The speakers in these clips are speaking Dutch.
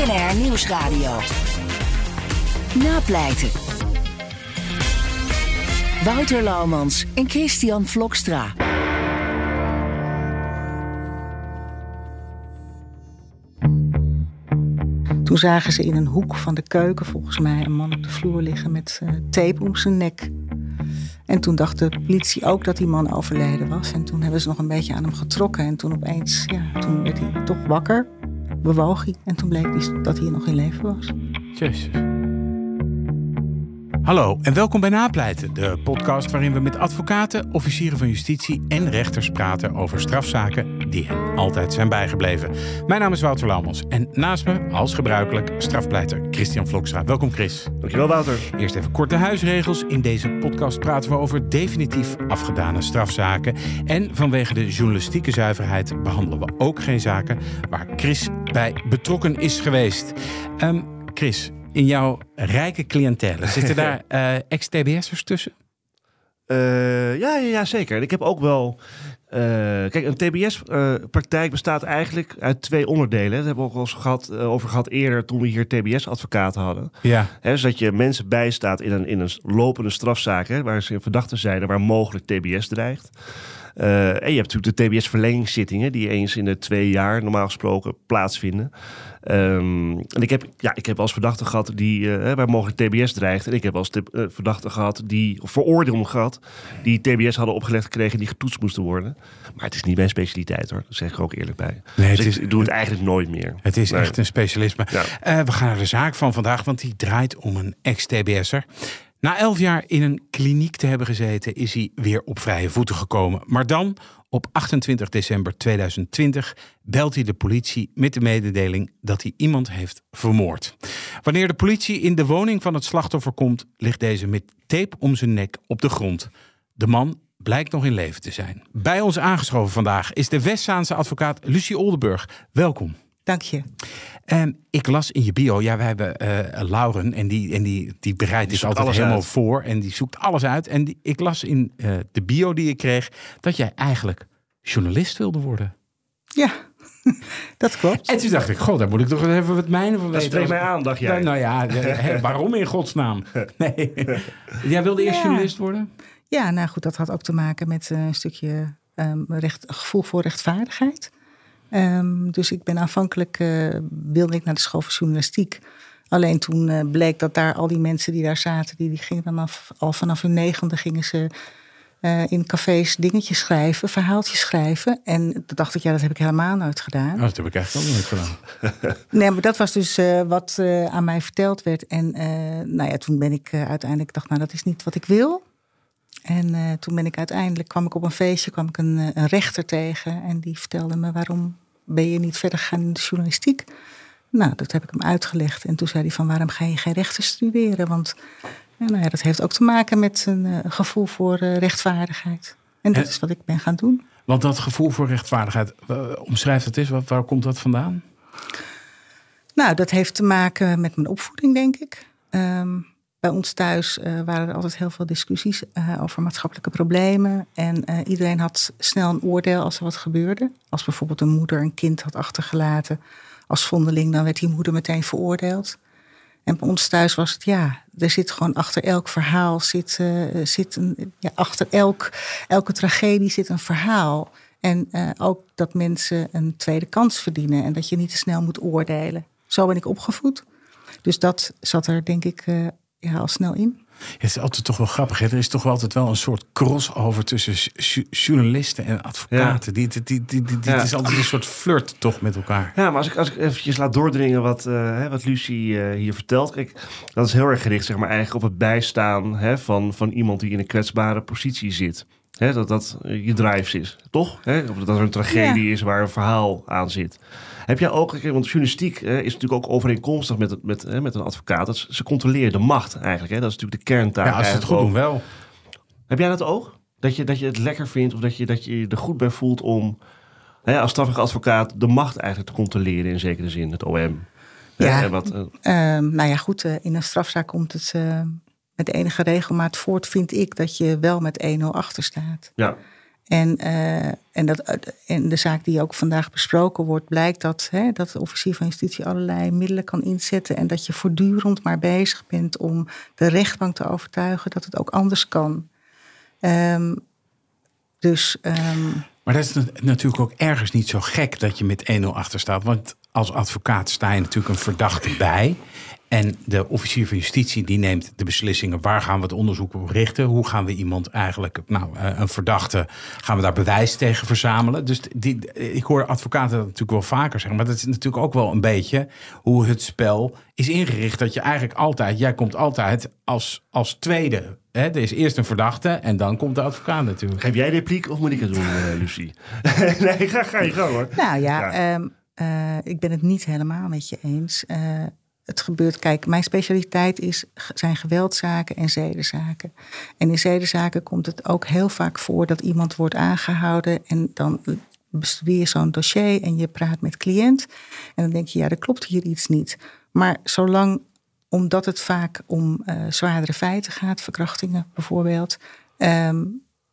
BNR Nieuwsradio. Napleiten. Wouter Laumans en Christian Vlokstra. Toen zagen ze in een hoek van de keuken volgens mij een man op de vloer liggen met uh, tape om zijn nek. En toen dacht de politie ook dat die man overleden was. En toen hebben ze nog een beetje aan hem getrokken. En toen opeens, ja, toen werd hij toch wakker, bewoog hij. En toen bleek dat hij nog in leven was. Hallo en welkom bij Napleiten, de podcast waarin we met advocaten, officieren van justitie en rechters praten over strafzaken die hen altijd zijn bijgebleven. Mijn naam is Wouter Laumans en naast me, als gebruikelijk, strafpleiter Christian Vlokstra. Welkom Chris. Dankjewel Wouter. Eerst even korte huisregels. In deze podcast praten we over definitief afgedane strafzaken. En vanwege de journalistieke zuiverheid behandelen we ook geen zaken waar Chris bij betrokken is geweest. Um, Chris, in jouw rijke cliëntele, zitten daar uh, ex-TBS'ers tussen? Uh, ja, ja, ja, zeker. Ik heb ook wel. Uh, kijk, een TBS-praktijk bestaat eigenlijk uit twee onderdelen. Daar hebben we ook al eens gehad, over gehad eerder toen we hier TBS-advocaten hadden. Ja. He, dus dat je mensen bijstaat in een, in een lopende strafzaak, hè, waar ze verdachten zijn en waar mogelijk TBS dreigt. Uh, en je hebt natuurlijk de TBS-verlengingszittingen, die eens in de twee jaar normaal gesproken plaatsvinden. Um, en ik heb, ja, ik heb als verdachte gehad die uh, waar mogelijk TBS dreigt. En ik heb als uh, verdachte gehad die, of veroordeelden gehad, die TBS hadden opgelegd gekregen die getoetst moesten worden. Maar het is niet mijn specialiteit hoor, dat zeg ik ook eerlijk bij. Nee, dus het ik, is, doe het eigenlijk nooit meer. Het is Nee. echt een specialisme. Ja. Uh, we gaan naar de zaak van vandaag, want die draait om een ex-TBS'er. Na elf jaar in een kliniek te hebben gezeten, is hij weer op vrije voeten gekomen. Maar dan, op 28 december 2020, belt hij de politie met de mededeling dat hij iemand heeft vermoord. Wanneer de politie in de woning van het slachtoffer komt, ligt deze met tape om zijn nek op de grond. De man blijkt nog in leven te zijn. Bij ons aangeschoven vandaag is de Westzaanse advocaat Lucie Oldenburg. Welkom. Dank je. En ik las in je bio, ja, we hebben uh, Lauren en die, en die, die bereidt Die dus zoekt altijd alles helemaal uit. voor en die zoekt alles uit. En die, ik las in uh, de bio die ik kreeg dat jij eigenlijk journalist wilde worden. Ja, dat klopt. En toen dacht ik, god, daar moet ik toch even wat mijne van Dat weten. spreekt mij aan, dacht jij. Nou, nou ja, waarom in godsnaam? Nee. Jij wilde eerst Ja. journalist worden? Ja, nou goed, dat had ook te maken met eh, een stukje um, recht, gevoel voor rechtvaardigheid. Um, dus ik ben aanvankelijk, uh, wilde ik naar de school van journalistiek. Alleen toen uh, bleek dat daar al die mensen die daar zaten, die, die gingen dan af, al vanaf hun negende gingen ze uh, in cafés dingetjes schrijven, verhaaltjes schrijven. En toen dacht ik, ja, dat heb ik helemaal nooit gedaan. Oh, dat heb ik eigenlijk ook nooit gedaan. nee, maar dat was dus uh, wat uh, aan mij verteld werd. En nou ja, toen ben ik uiteindelijk dacht, nou, dat is niet wat ik wil. En toen ben ik uiteindelijk, kwam ik op een feestje, kwam ik een, een rechter tegen. En die vertelde me, waarom ben je niet verder gegaan in de journalistiek? Nou, dat heb ik hem uitgelegd. En toen zei hij van, waarom ga je geen rechten studeren? Want ja, nou ja, dat heeft ook te maken met een uh, gevoel voor uh, rechtvaardigheid. En dat En- is wat ik ben gaan doen. Want dat gevoel voor rechtvaardigheid, uh, omschrijf dat eens, waar, waar komt dat vandaan? Nou, dat heeft te maken met mijn opvoeding, denk ik. Um, bij ons thuis uh, waren er altijd heel veel discussies uh, over maatschappelijke problemen. En uh, iedereen had snel een oordeel als er wat gebeurde. Als bijvoorbeeld een moeder een kind had achtergelaten als vondeling, dan werd die moeder meteen veroordeeld. En bij ons thuis was het ja, er zit gewoon achter elk verhaal, zit, zit een, ja, achter elk, elke tragedie zit een verhaal. En ook dat mensen een tweede kans verdienen en dat je niet te snel moet oordelen. Zo ben ik opgevoed. Dus dat zat er denk ik ja, al snel in. Het is altijd toch wel grappig. Hè? Er is toch wel altijd wel een soort crossover tussen journalisten en advocaten. Ja. Die, die, die, die, ja. Het is altijd een soort flirt toch met elkaar. Ja, maar als ik, als ik eventjes laat doordringen wat, uh, wat Lucie uh, hier vertelt. Kijk, dat is heel erg gericht zeg maar, eigenlijk op het bijstaan hè, van, van iemand die in een kwetsbare positie zit. Hè, dat dat je drives is, toch? Hè? Of dat er een tragedie ja. is waar een verhaal aan zit. Heb jij ook, want journalistiek hè, is natuurlijk ook overeenkomstig met, met, hè, met een advocaat. Dat ze controleren de macht eigenlijk. Hè? Dat is natuurlijk de kerntaak. Ja, als ze het goed doen wel. Heb jij dat ook? Dat je, dat je het lekker vindt of dat je, dat je er goed bij voelt om hè, als strafrecht advocaat de macht eigenlijk te controleren in zekere zin, het OM? Ja, wat, uh, uh, nou ja, goed, uh, in een strafzaak komt het uh, met enige regelmaat voort, vind ik, dat je wel met 1-0 achter staat. Ja. En, uh, en, dat, en de zaak die ook vandaag besproken wordt, blijkt dat, hè, dat de officier van justitie allerlei middelen kan inzetten. En dat je voortdurend maar bezig bent om de rechtbank te overtuigen dat het ook anders kan. Um, dus. Um, maar dat is natuurlijk ook ergens niet zo gek dat je met 1-0 achter staat. Want als advocaat sta je natuurlijk een verdachte bij. En de officier van justitie die neemt de beslissingen. Waar gaan we het onderzoek op richten? Hoe gaan we iemand eigenlijk, nou, eh, een verdachte, gaan we daar bewijs tegen verzamelen? Dus die, ik hoor advocaten dat natuurlijk wel vaker zeggen. Maar dat is natuurlijk ook wel een beetje hoe het spel is ingericht. Dat je eigenlijk altijd, jij komt altijd als, als tweede. Hè? Er is eerst een verdachte en dan komt de advocaat natuurlijk. Geef jij repliek of moet ik het doen, uh, Lucie? nee, ga, ga je gang hoor. Nou ja, ehm, eh, ik ben het niet helemaal met je eens het gebeurt. Kijk, mijn specialiteit is, zijn geweldzaken en zedenzaken. En in zedenzaken komt het ook heel vaak voor dat iemand wordt aangehouden en dan bestudeer je zo'n dossier en je praat met cliënt. En dan denk je, ja, er klopt hier iets niet. Maar zolang, omdat het vaak om uh, zwaardere feiten gaat, verkrachtingen bijvoorbeeld, ehm,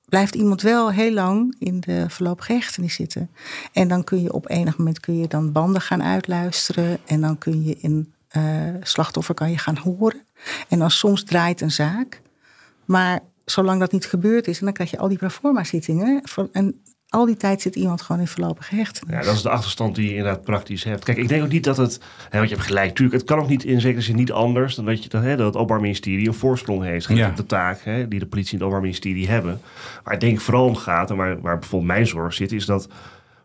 blijft iemand wel heel lang in de voorlopige hechtenis zitten. En dan kun je op enig moment kun je dan banden gaan uitluisteren en dan kun je in uh, slachtoffer kan je gaan horen. En dan soms draait een zaak. Maar zolang dat niet gebeurd is, en dan krijg je al die proforma zittingen. En al die tijd zit iemand gewoon in voorlopige hechtenis. Ja, dat is de achterstand die je inderdaad praktisch hebt. Kijk, ik denk ook niet dat het, hè, want je hebt gelijk, natuurlijk, het kan ook niet in zekere zin niet anders dan dat, je, dat, hè, dat het Openbaar Ministerie een voorsprong heeft. Ja. De taak hè, die de politie en het Openbaar Ministerie hebben. Waar ik denk vooral om gaat, en waar, waar bijvoorbeeld mijn zorg zit, is dat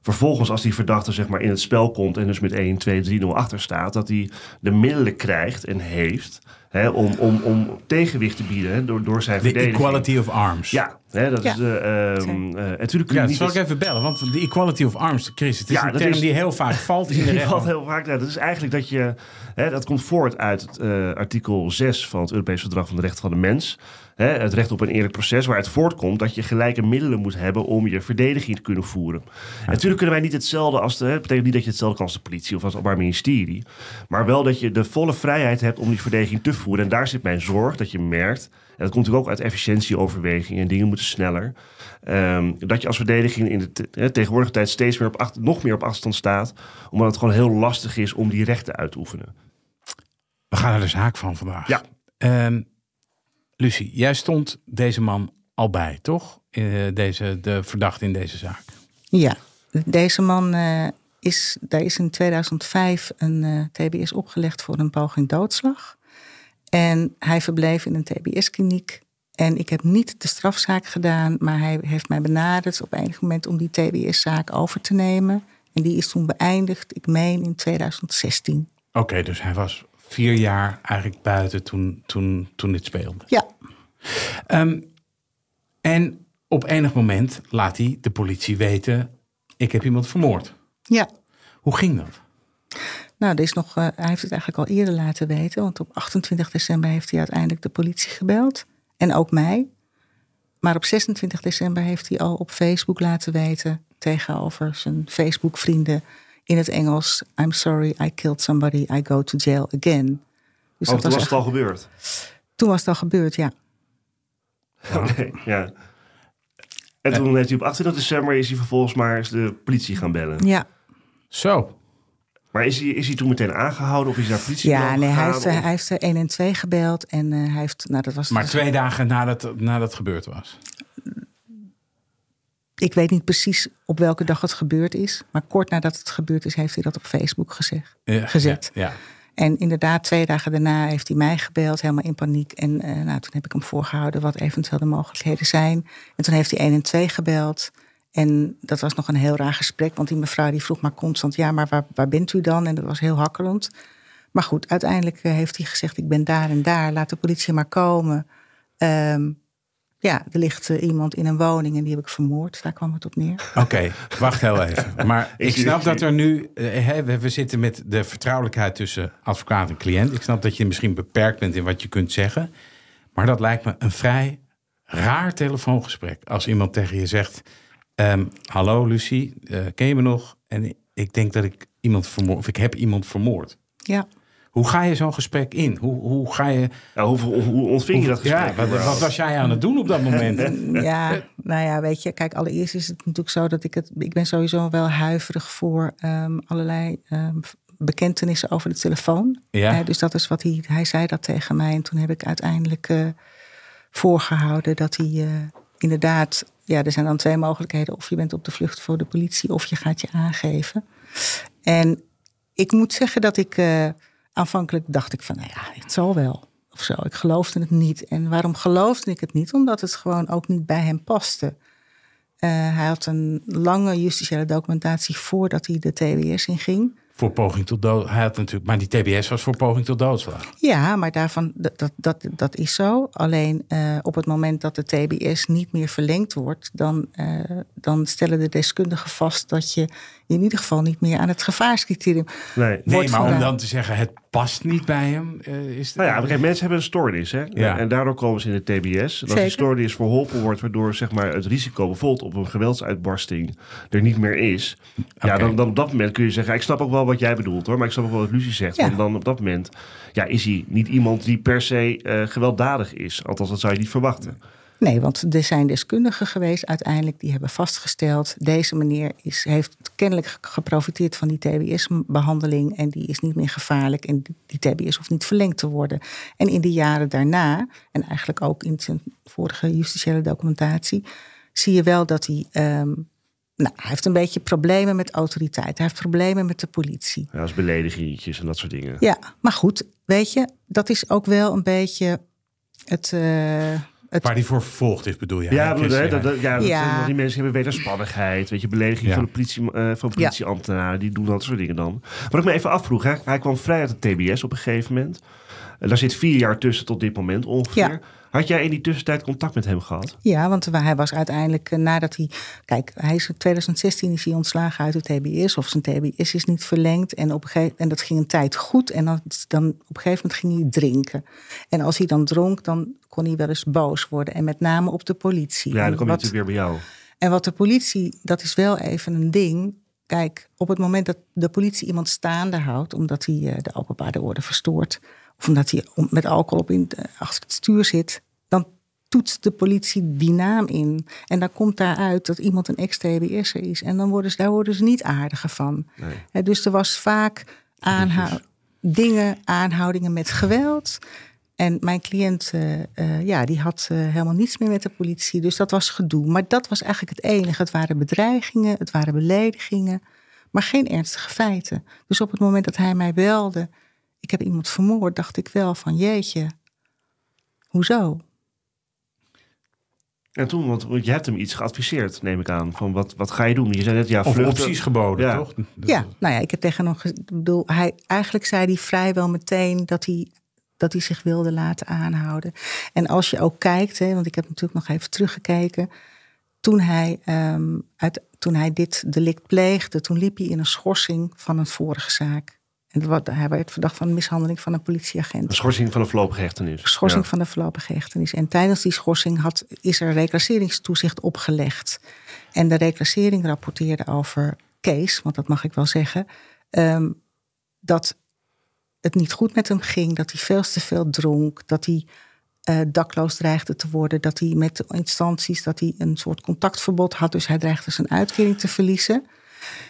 vervolgens als die verdachte zeg maar in het spel komt en dus met 1, 2, 3-0 achter staat, dat hij de middelen krijgt en heeft hè, om, om, om tegenwicht te bieden hè, door, door zijn de verdediging. equality of arms. Ja, hè, dat is de. Um, uh, natuurlijk ja, dat zal ik even bellen, want de equality of arms, Chris, het is ja, een term is, die heel vaak valt in de recht. valt heel vaak. Ja, dat is eigenlijk dat je, hè, dat komt voort uit het uh, artikel 6 van het Europees Verdrag van de Rechten van de Mens hè, het recht op een eerlijk proces, waar het voortkomt dat je gelijke middelen moet hebben om je verdediging te kunnen voeren. natuurlijk kunnen wij niet hetzelfde als de, het betekent niet dat je hetzelfde kan als de politie of als het Ministerie, maar wel dat je de volle vrijheid hebt om die verdediging te voeren. En daar zit mijn zorg dat je merkt, en dat komt natuurlijk ook uit efficiëntieoverwegingen en dingen moeten sneller. Um, dat je als verdediging in de te, tegenwoordige tijd steeds meer op achter, nog meer op afstand staat, omdat het gewoon heel lastig is om die rechten uit te oefenen. We gaan naar de zaak van vandaag. Ja. Um, Lucie, jij stond deze man al bij, toch? Uh, deze, de verdachte in deze zaak. Ja, deze man uh, is, daar is in 2005 een uh, TBS opgelegd voor een poging doodslag. En hij verbleef in een TBS-kliniek. En ik heb niet de strafzaak gedaan, maar hij heeft mij benaderd op enig moment om die TBS-zaak over te nemen. En die is toen beëindigd, ik meen in 2016. Oké, dus hij was vier jaar eigenlijk buiten toen, toen, toen dit speelde. Ja. Um, en op enig moment laat hij de politie weten: ik heb iemand vermoord. Ja. Hoe ging dat? Nou, er is nog, uh, hij heeft het eigenlijk al eerder laten weten. Want op 28 december heeft hij uiteindelijk de politie gebeld. En ook mij. Maar op 26 december heeft hij al op Facebook laten weten tegenover zijn Facebook-vrienden in het Engels: I'm sorry, I killed somebody, I go to jail again. Dus oh, toen was, het al gebeurd? Toen was het al gebeurd, ja. Oké, ja. En toen heeft hij op 28 december is hij vervolgens maar eens de politie gaan bellen. Ja. Zo. Maar is hij, is hij toen meteen aangehouden of is hij naar politie Ja, nee, hij heeft, hij heeft 1 en 2 gebeld en uh, hij heeft, nou dat was... Maar twee dagen nadat, nadat het gebeurd was? Ik weet niet precies op welke dag het gebeurd is. Maar kort nadat het gebeurd is, heeft hij dat op Facebook gezegd, gezet. Ja, En inderdaad, twee dagen daarna heeft hij mij gebeld, helemaal in paniek. En uh, nou, toen heb ik hem voorgehouden wat eventueel de mogelijkheden zijn. En toen heeft hij 1 en 2 gebeld. En dat was nog een heel raar gesprek, want die mevrouw die vroeg maar constant: ja, maar waar, waar bent u dan? En dat was heel hakkelend. Maar goed, uiteindelijk eh, heeft hij gezegd: ik ben daar en daar, laat de politie maar komen. Um, ja, er ligt uh, iemand in een woning en die heb ik vermoord. Daar kwam het op neer. Oké, wacht heel even. Maar ik snap dat er nu... Uh, we, we, zitten met de vertrouwelijkheid tussen advocaat en cliënt. Ik snap dat je misschien beperkt bent in wat je kunt zeggen. Maar dat lijkt me een vrij raar telefoongesprek. Als iemand tegen je zegt... Um, Hallo Lucie, uh, ken je me nog? En ik denk dat ik iemand vermoord... Of ik heb iemand vermoord. Ja. Hoe ga je zo'n gesprek in? Hoe, hoe ga je... Ja, hoe, ontving je dat gesprek? Ja, wat, wat was jij aan het doen op dat moment? Ja, nou ja, weet je, kijk, allereerst is het natuurlijk zo dat ik het, ik ben sowieso wel huiverig voor ehm, allerlei ehm, bekentenissen over de telefoon. Ja. Eh, dus dat is wat hij, hij zei dat tegen mij. En toen heb ik uiteindelijk eh, voorgehouden dat hij eh, inderdaad, ja, er zijn dan twee mogelijkheden. Of je bent op de vlucht voor de politie of je gaat je aangeven. En ik moet zeggen dat ik eh, aanvankelijk dacht ik van, nou ja, het zal wel. Of zo. Ik geloofde het niet. En waarom geloofde ik het niet? Omdat het gewoon ook niet bij hem paste. Eh, hij had een lange justitiële documentatie voordat hij de TBS inging. Voor poging tot dood. Hij had natuurlijk, maar die TBS was voor poging tot doodslag. Ja, maar daarvan, dat, dat, dat, is zo. Alleen eh, op het moment dat de TBS niet meer verlengd wordt, dan, eh, dan stellen de deskundigen vast dat je in ieder geval niet meer aan het gevaarscriterium Nee. Nee, maar om dan te zeggen het past niet bij hem. eh, is Nou ja, kijk, mensen hebben een stoornis. Hè? Ja. En daardoor komen ze in de TBS. En als die stoornis verholpen wordt, waardoor zeg maar, het risico bijvoorbeeld op een geweldsuitbarsting er niet meer is. Ja, dan, dan op dat moment kun je zeggen, ik snap ook wel wat jij bedoelt hoor. Maar ik snap ook wel wat Lucie zegt. Ja. Want dan op dat moment ja, is hij niet iemand die per se eh, gewelddadig is. Althans, dat zou je niet verwachten. Nee, want er zijn deskundigen geweest uiteindelijk die hebben vastgesteld... deze meneer is, heeft kennelijk geprofiteerd van die TBS-behandeling... en die is niet meer gevaarlijk en die- TBS hoeft niet verlengd te worden. En in de jaren daarna, en eigenlijk ook in zijn vorige justitiële documentatie... zie je wel dat hij... ehm, nou, hij heeft een beetje problemen met autoriteit. Hij heeft problemen met de politie. Ja, als beledigingjes en dat soort dingen. Ja, maar goed, weet je, dat is ook wel een beetje het... eh, het Waar die voor vervolgd is, bedoel je? Ja, bedoel, hè, dat, dat- ja, dat- Ja. die mensen hebben wederspannigheid. Weet je, belediging Ja. van, de politie, eh, van politieambtenaren. Die doen dat soort dingen dan. Wat ik me even afvroeg. Hè, hij kwam vrij uit de TBS op een gegeven moment. En daar zit vier jaar tussen tot dit moment ongeveer. Had jij in die tussentijd contact met hem gehad? Ja, want hij was uiteindelijk eh, nadat hij. Kijk, hij is in 2016 is hij ontslagen uit de TBS. Of zijn TBS is niet verlengd. En, op een gegeven, en dat ging een tijd goed. En dan, dan op een gegeven moment ging hij drinken. En als hij dan dronk, dan kon hij wel eens boos worden. En met name op de politie. Ja, dan kom je natuurlijk weer bij jou. En wat de politie, dat is wel even een ding. Kijk, op het moment dat de politie iemand staande houdt, omdat hij eh, de openbare orde verstoort, of omdat hij met alcohol op in, achter het stuur zit, dan toetst de politie die naam in. En dan komt daaruit dat iemand een ex-TBS'er is. En dan worden ze, daar worden ze niet aardiger van. Nee. Dus er was vaak aanhou- dingen, aanhoudingen met geweld. En mijn cliënt, eh, eh, ja, die had eh, helemaal niets meer met de politie. Dus dat was gedoe. Maar dat was eigenlijk het enige. Het waren bedreigingen, het waren beledigingen. Maar geen ernstige feiten. Dus op het moment dat hij mij belde... ik heb iemand vermoord, dacht ik wel van jeetje. Hoezo? En toen, want, je hebt hem iets geadviseerd, neem ik aan. Van wat, wat ga je doen? Je zei net, ja, Of vluchten. opties geboden, Ja. toch? Ja, nou ja, ik heb tegen hem... Ik bedoel, hij, eigenlijk zei hij vrijwel meteen dat hij, dat hij zich wilde laten aanhouden. En als je ook kijkt, hè, want ik heb natuurlijk nog even teruggekeken... Toen hij, ehm, uit, toen hij dit delict pleegde, toen liep hij in een schorsing van een vorige zaak. En dat wa- hij werd verdacht van mishandeling van een politieagent. Een schorsing van een voorlopige hechtenis. Schorsing Ja. van de voorlopige hechtenis. En tijdens die schorsing had, is er reclasseringstoezicht opgelegd. En de reclassering rapporteerde over Kees, want dat mag ik wel zeggen, ehm, dat het niet goed met hem ging, dat hij veel te veel dronk, dat hij eh, dakloos dreigde te worden, dat hij met de instanties dat hij een soort contactverbod had, dus hij dreigde zijn uitkering te verliezen.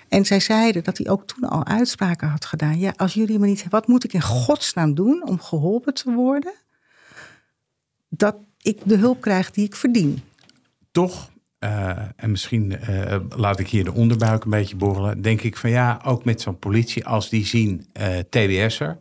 En zij zeiden dat hij ook toen al uitspraken had gedaan. Ja, als jullie me niet. Wat moet ik in godsnaam doen om geholpen te worden? Dat ik de hulp krijg die ik verdien. toch, eh, en misschien eh, laat ik hier de onderbuik een beetje borrelen, denk ik van ja, ook met zo'n politie, als die zien eh TBS'er,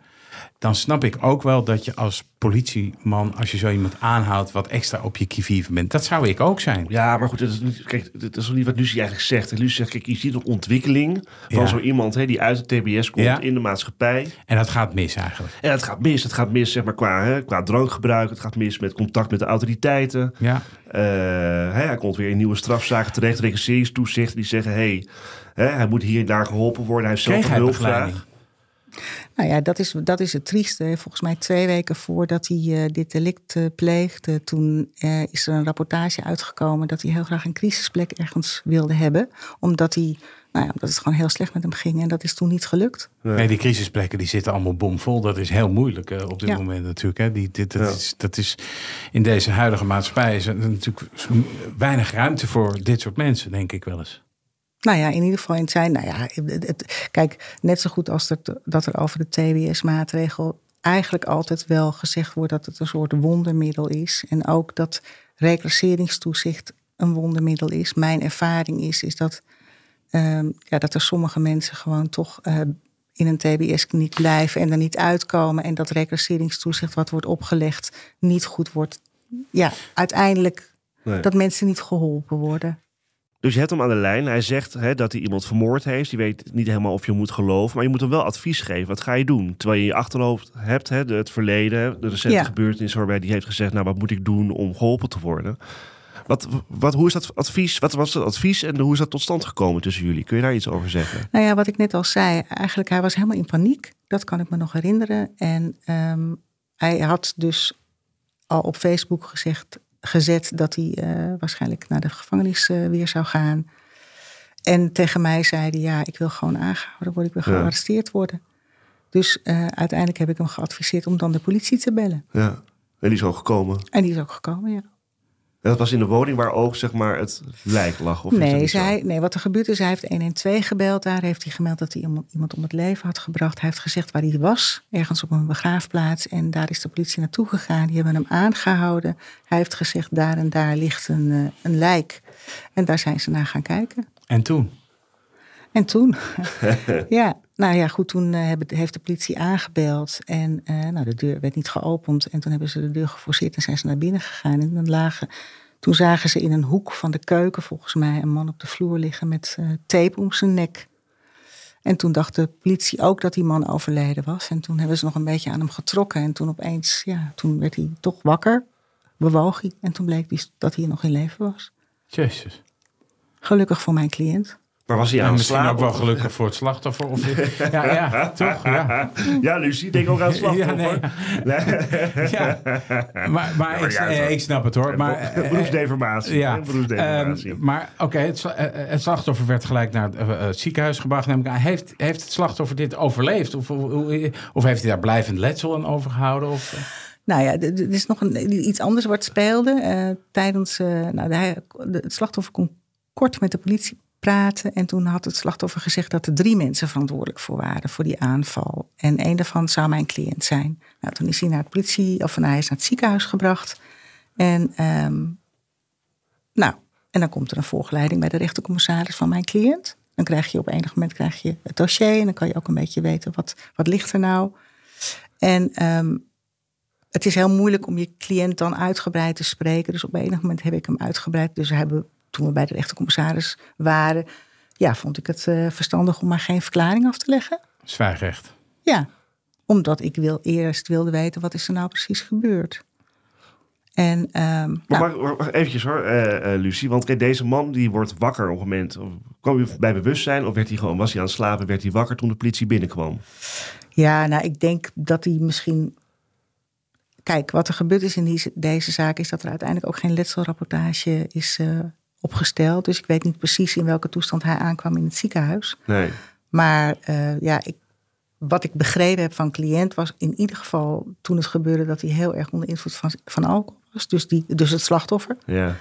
dan snap ik ook wel dat je als politieman, als je zo iemand aanhoudt, wat extra op je kivive bent. Dat zou ik ook zijn. Ja, maar goed, dat is niet, kijk, dat is niet wat Lucie eigenlijk zegt. Lucie zegt, kijk, je ziet een ontwikkeling van Ja. zo iemand hè, die uit de TBS komt Ja. in de maatschappij. En dat gaat mis eigenlijk. En het gaat mis. Het gaat mis zeg maar, qua, hè, qua drankgebruik. Het gaat mis met contact met de autoriteiten. Ja. Eh, hè, hij komt weer in nieuwe strafzaken terecht. Registreringstoezichten die zeggen... Hey, hè, hij moet hier en daar geholpen worden. Hij heeft zelf een hulpvraag. Nou ja, dat is, dat is het trieste. Volgens mij twee weken voordat hij eh, dit delict eh, pleegde, toen eh, is er een rapportage uitgekomen dat hij heel graag een crisisplek ergens wilde hebben. Omdat hij Nou ja, dat het gewoon heel slecht met hem ging. En dat is toen niet gelukt. Nee, die crisisplekken die zitten allemaal bomvol. Dat is heel moeilijk eh, op dit Ja. moment natuurlijk. Hè. Die, dit, dat, Ja. is, dat is in deze huidige maatschappij is er natuurlijk weinig ruimte voor dit soort mensen, denk ik wel eens. Nou ja, in ieder geval in zijn. Nou ja, het, het- kijk, net zo goed als dat, dat er over de TBS-maatregel eigenlijk altijd wel gezegd wordt dat het een soort wondermiddel is. En ook dat reclasseringstoezicht een wondermiddel is. Mijn ervaring is, is dat, ehm, ja, dat er sommige mensen gewoon toch eh, in een TBS-kliniek blijven en er niet uitkomen. En dat reclasseringstoezicht wat wordt opgelegd niet goed wordt. Ja, uiteindelijk Nee. dat mensen niet geholpen worden. Dus je hebt hem aan de lijn. Hij zegt hè, dat hij iemand vermoord heeft. Je weet niet helemaal of je moet geloven. Maar je moet hem wel advies geven. Wat ga je doen? Terwijl je in je achterhoofd hebt hè, de- het verleden. De recente Ja. gebeurtenissen waarbij hij heeft gezegd... nou, wat moet ik doen om geholpen te worden? Wat, wat, hoe is dat advies? Wat was het advies en hoe is dat tot stand gekomen tussen jullie? Kun je daar iets over zeggen? Nou ja, wat ik net al zei, eigenlijk hij was helemaal in paniek. Dat kan ik me nog herinneren. En ehm, hij had dus al op Facebook gezegd, gezet dat hij eh, waarschijnlijk naar de gevangenis eh, weer zou gaan. En tegen mij zei hij, ja, ik wil gewoon aangehouden worden, ik wil Ja. gearresteerd worden. Dus eh, uiteindelijk heb ik hem geadviseerd om dan de politie te bellen. Ja. En die is ook gekomen. En die is ook gekomen, ja. En dat was in de woning waar ook zeg maar, het lijk lag? Of Nee, zij, nee, wat er gebeurd is, hij heeft 112 gebeld. Daar heeft hij gemeld dat hij iemand, iemand om het leven had gebracht. Hij heeft gezegd waar hij was, ergens op een begraafplaats. En daar is de politie naartoe gegaan. Die hebben hem aangehouden. Hij heeft gezegd, daar en daar ligt een, eh, een lijk. En daar zijn ze naar gaan kijken. En toen? En toen, ja, nou ja, goed, toen eh, heeft de politie aangebeld. En eh, nou, de deur werd niet geopend. En toen hebben ze de deur geforceerd en zijn ze naar binnen gegaan. En dan lagen, toen zagen ze in een hoek van de keuken, volgens mij, een man op de vloer liggen met eh, tape om zijn nek. En toen dacht de politie ook dat die man overleden was. En toen hebben ze nog een beetje aan hem getrokken. En toen opeens, ja, toen werd hij toch wakker, bewoog hij. En toen bleek dat hij nog in leven was. Jezus. Gelukkig voor mijn cliënt. Maar was hij aan het misschien ook wel gelukkig voor het slachtoffer. Of, ja, ja, toch? Ja. Ja, Lucie, denk ook aan het slachtoffer. Ja, nee. ja. Maar, maar ik, ja, eh, ik snap het hoor. Maar, eh, Beroepsdeformatie. Ja, Beroepsdeformatie. Ehm, maar oké, het, eh, het slachtoffer werd gelijk naar het, het ziekenhuis gebracht. Neem ik aan. Heeft, heeft het slachtoffer dit overleefd? Of, of, of heeft hij daar blijvend letsel aan overgehouden? Of? Nou ja, er is nog een, iets anders wat speelde. eh, tijdens, eh, nou, de- het slachtoffer kon kort met de politie praten. En toen had het slachtoffer gezegd dat er drie mensen verantwoordelijk voor waren voor die aanval. En één daarvan zou mijn cliënt zijn. Nou, toen is hij naar het politie, of nou, hij is naar het ziekenhuis gebracht. En, ehm, nou, en dan komt er een voorgeleiding bij de rechtercommissaris van mijn cliënt. Dan krijg je op enig moment krijg je het dossier. En dan kan je ook een beetje weten wat, wat ligt er nou. En ehm, het is heel moeilijk om je cliënt dan uitgebreid te spreken. Dus op enig moment heb ik hem uitgebreid. Dus hebben, toen we bij de rechtercommissaris waren, ja, vond ik het eh, verstandig om maar geen verklaring af te leggen. Zwijgrecht. Ja, omdat ik wil, eerst wilde weten wat is er nou precies gebeurd. En ehm, Maar nou, wacht, wacht, wacht eventjes hoor, eh, eh, Lucie. Want kijk, deze man die wordt wakker op een moment. Kwam hij bij bewustzijn of werd hij gewoon, was hij aan het slapen? Werd hij wakker toen de politie binnenkwam? Ja, nou, ik denk dat hij misschien. Kijk, wat er gebeurd is in die, deze zaak is dat er uiteindelijk ook geen letselrapportage is eh, opgesteld. Dus ik weet niet precies in welke toestand hij aankwam in het ziekenhuis. Nee. Maar eh, ja, ik, wat ik begrepen heb van cliënt was in ieder geval toen het gebeurde dat hij heel erg onder invloed van, van alcohol was. Dus, die, dus het slachtoffer. Ja.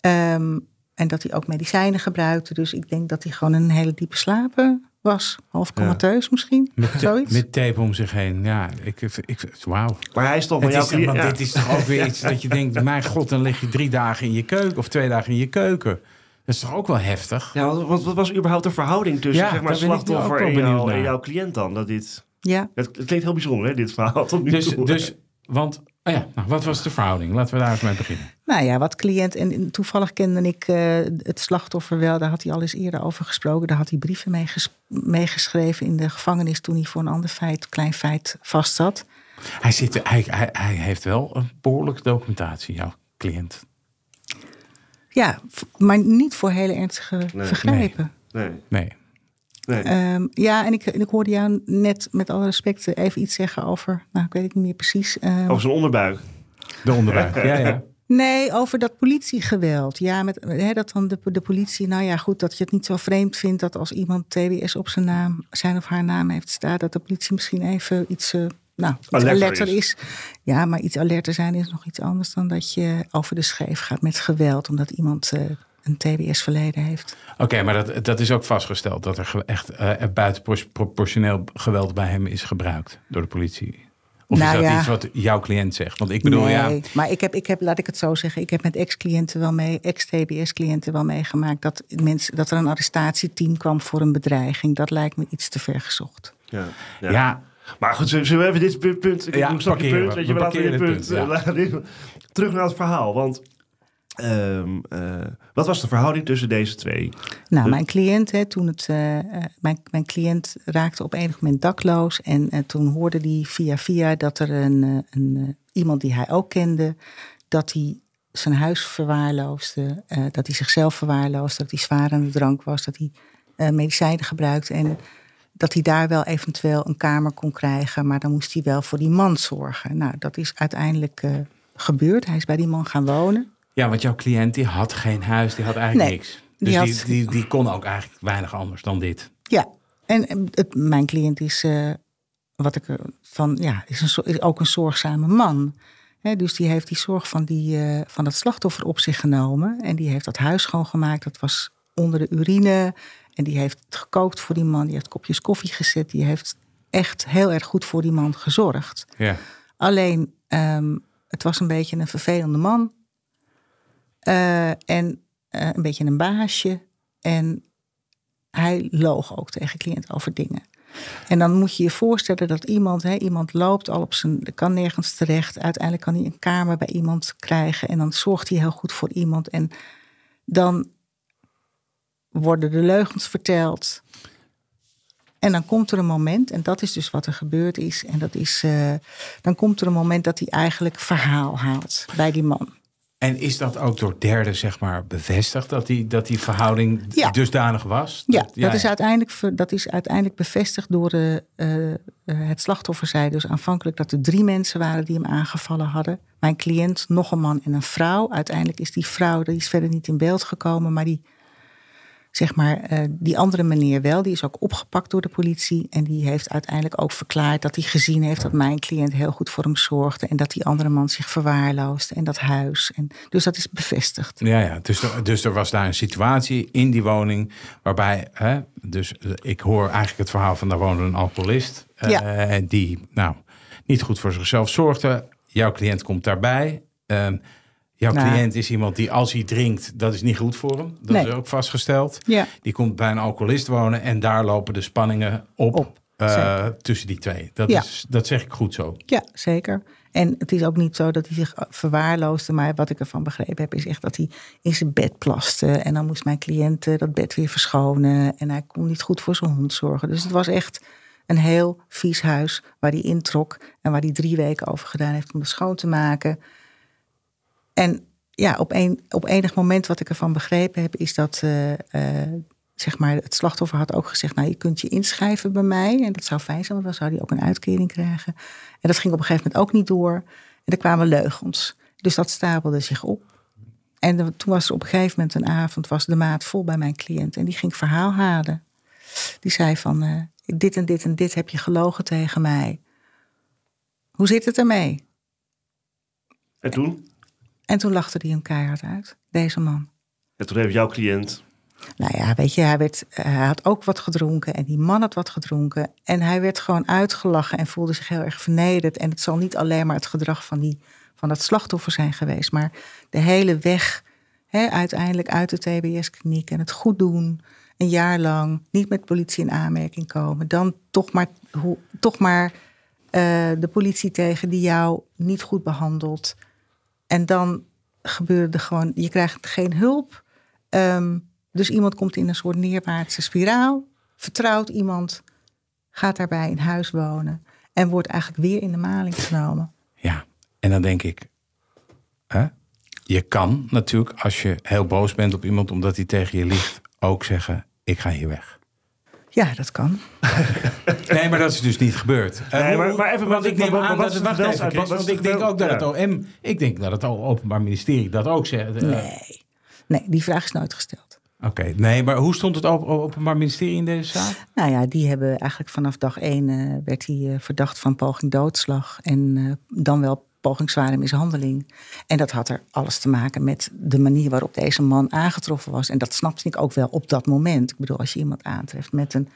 Ehm, en dat hij ook medicijnen gebruikte. Dus ik denk dat hij gewoon een hele diepe slapen was. Half comateus misschien. Met, Zoiets. met tape om zich heen. Ja, ik, ik, wauw. Maar hij is toch Het jouw cliënt. want ja. dit is toch ook weer iets dat je denkt... mijn god, dan lig je drie dagen in je keuken... of twee dagen in je keuken. Dat is toch ook wel heftig? Ja, wat, wat- was überhaupt de verhouding tussen Ja, zeg maar, slachtoffer wel en, jou, en jouw cliënt dan? Dat dit, Ja, het, het klinkt heel bijzonder, hè, dit verhaal tot nu Dus, toe. dus want, oh ja, nou, wat was de verhouding? Laten we daar eens mee beginnen. nou ja, wat cliënt. En toevallig kende ik eh, het slachtoffer wel. Daar had hij al eens eerder over gesproken. Daar had hij brieven mee ges- meegeschreven in de gevangenis. toen hij voor een ander feit, klein feit vastzat. Hij, zit, hij, hij, hij heeft wel een behoorlijke documentatie, jouw cliënt. Ja, maar niet voor hele ernstige vergrijpen. Nee, Nee. nee. Ehm, ja, en ik, en ik hoorde jou net met alle respect even iets zeggen over. Nou, ik weet het niet meer precies. ehm, Over zijn onderbuik. De onderbuik, ja, ja. Nee, over dat politiegeweld. Ja, met, hè, dat dan de, de politie, nou ja, goed, dat je het niet zo vreemd vindt dat als iemand TBS op zijn naam, zijn of haar naam heeft staan, dat de politie misschien even iets, uh, nou, iets Alerter alerter is. is. Ja, maar iets alerter zijn is nog iets anders dan dat je over de scheef gaat met geweld, omdat iemand eh, een TBS-verleden heeft. Oké, maar dat, dat is ook vastgesteld dat er echt eh buitenproportioneel geweld bij hem is gebruikt door de politie. Of Nou is dat ja. iets wat jouw cliënt zegt? Want ik bedoel, nee, ja, maar ik heb, ik heb, laat ik het zo zeggen, ik heb met ex-cliënten wel mee, ex-TBS-cliënten wel meegemaakt dat, mensen, dat er een arrestatieteam kwam voor een bedreiging. Dat lijkt me iets te ver gezocht. Ja. ja. Maar goed, zullen we even dit punt... ik Ja, je parkeren punt. we. Weet je, We we laten dit punt... punt, eh, terug naar het verhaal, want... ehm, eh, wat was de verhouding tussen deze twee? Nou, mijn cliënt, hè, toen het, eh, eh, mijn, mijn cliënt raakte op enig moment dakloos. En toen hoorde hij via via dat er een, een, iemand die hij ook kende, dat hij zijn huis verwaarloosde, dat hij zichzelf verwaarloosde, dat hij zwaar aan de drank was, dat hij medicijnen gebruikte en dat hij daar wel eventueel een kamer kon krijgen, maar dan moest hij wel voor die man zorgen. Nou, dat is uiteindelijk gebeurd. Hij is bij die man gaan wonen. Ja, want jouw cliënt die had geen huis, die had eigenlijk Nee, niks. Dus die die, had- die, die, kon ook eigenlijk weinig anders dan dit. Ja, en eh, het, mijn cliënt is, eh, wat ik er van, ja, is, een, is ook een zorgzame man. Dus die heeft die zorg van, die, eh, van dat slachtoffer op zich genomen. En die heeft dat huis schoongemaakt. Dat was onder de urine. En die heeft gekookt voor die man. Die heeft kopjes koffie gezet. Die heeft echt heel erg goed voor die man gezorgd. Ja. Alleen, ehm, het was een beetje een vervelende man. Eh, en eh, een beetje een baasje. En hij loog ook tegen cliënt over dingen. En dan moet je je voorstellen dat iemand, hè, iemand loopt al op zijn, kan nergens terecht. Uiteindelijk kan hij een kamer bij iemand krijgen. En dan zorgt hij heel goed voor iemand. En dan worden de leugens verteld. En dan komt er een moment, en dat is dus wat er gebeurd is. En dat is, eh, dan komt er een moment dat hij eigenlijk verhaal haalt bij die man. En is dat ook door derden, zeg maar, bevestigd dat die, dat die verhouding Ja. dusdanig was? Ja, Dat- dat, is uiteindelijk, dat is uiteindelijk bevestigd door de, eh, eh, het slachtoffer. Zei dus aanvankelijk dat er drie mensen waren die hem aangevallen hadden. Mijn cliënt, nog een man en een vrouw. Uiteindelijk is die vrouw, die is verder niet in beeld gekomen, maar die, zeg maar, eh, die andere meneer wel. Die is ook opgepakt door de politie. En die heeft uiteindelijk ook verklaard dat hij gezien heeft dat mijn cliënt heel goed voor hem zorgde. En dat die andere man zich verwaarloosde en dat huis. En, dus dat is bevestigd. Ja, ja. Dus, er, dus er was daar een situatie in die woning waarbij, hè, dus ik hoor eigenlijk het verhaal van daar woonde een alcoholist eh, Ja. die nou niet goed voor zichzelf zorgde. Jouw cliënt komt daarbij. Ehm, jouw Nou. cliënt is iemand die als hij drinkt, dat is niet goed voor hem. Dat Nee. is ook vastgesteld. Ja. Die komt bij een alcoholist wonen en daar lopen de spanningen op, Op, eh, tussen die twee. Dat, Ja. is, dat zeg ik goed zo. Ja, zeker. En het is ook niet zo dat hij zich verwaarloosde. Maar wat ik ervan begrepen heb, is echt dat hij in zijn bed plaste. En dan moest mijn cliënt eh, dat bed weer verschonen. En hij kon niet goed voor zijn hond zorgen. Dus het was echt een heel vies huis waar hij introk. En waar hij drie weken over gedaan heeft om het schoon te maken. En ja, op, een, op enig moment wat ik ervan begrepen heb, is dat eh, eh, zeg maar, het slachtoffer had ook gezegd: Nou, je kunt je inschrijven bij mij. En dat zou fijn zijn, want dan zou hij ook een uitkering krijgen. En dat ging op een gegeven moment ook niet door. En er kwamen leugens. Dus dat stapelde zich op. En toen was er op een gegeven moment een avond, was de maat vol bij mijn cliënt. En die ging verhaal halen. Die zei van, eh, dit en dit en dit heb je gelogen tegen mij. Hoe zit het ermee? En toen? En toen lachte hij hem keihard uit, deze man. En toen heeft jouw cliënt... Nou ja, weet je, hij, werd, hij had ook wat gedronken en die man had wat gedronken. En hij werd gewoon uitgelachen en voelde zich heel erg vernederd. En het zal niet alleen maar het gedrag van, die, van dat slachtoffer zijn geweest, maar de hele weg hè, uiteindelijk uit de TBS-kliniek en het goed doen. Een jaar lang niet met politie in aanmerking komen. Dan toch maar, hoe, toch maar eh, de politie tegen die jou niet goed behandelt. En dan gebeurde er gewoon, je krijgt geen hulp. Ehm, dus iemand komt in een soort neerwaartse spiraal, vertrouwt iemand, gaat daarbij in huis wonen en wordt eigenlijk weer in de maling genomen. Ja, en dan denk ik, hè? je kan natuurlijk als je heel boos bent op iemand omdat hij tegen je liegt, ook zeggen: ik ga hier weg. Ja, dat kan. Nee, maar dat is dus niet gebeurd. Uh, Nee, maar- maar even- want ik neem aan dat het wacht Chris, want ik denk ook dat het. OM, ik denk dat het Openbaar Ministerie dat ook zegt. Eh, Nee. Nee, die vraag is nooit gesteld. Oké, nee, maar hoe stond het Open- Openbaar Ministerie in deze zaak? Nou ja, die hebben eigenlijk vanaf dag één eh, werd hij eh, verdacht van poging doodslag. En eh, dan wel poging zware mishandeling. En dat had er alles te maken met de manier waarop deze man aangetroffen was. En dat snapte ik ook wel op dat moment. Ik bedoel, als je iemand aantreft met een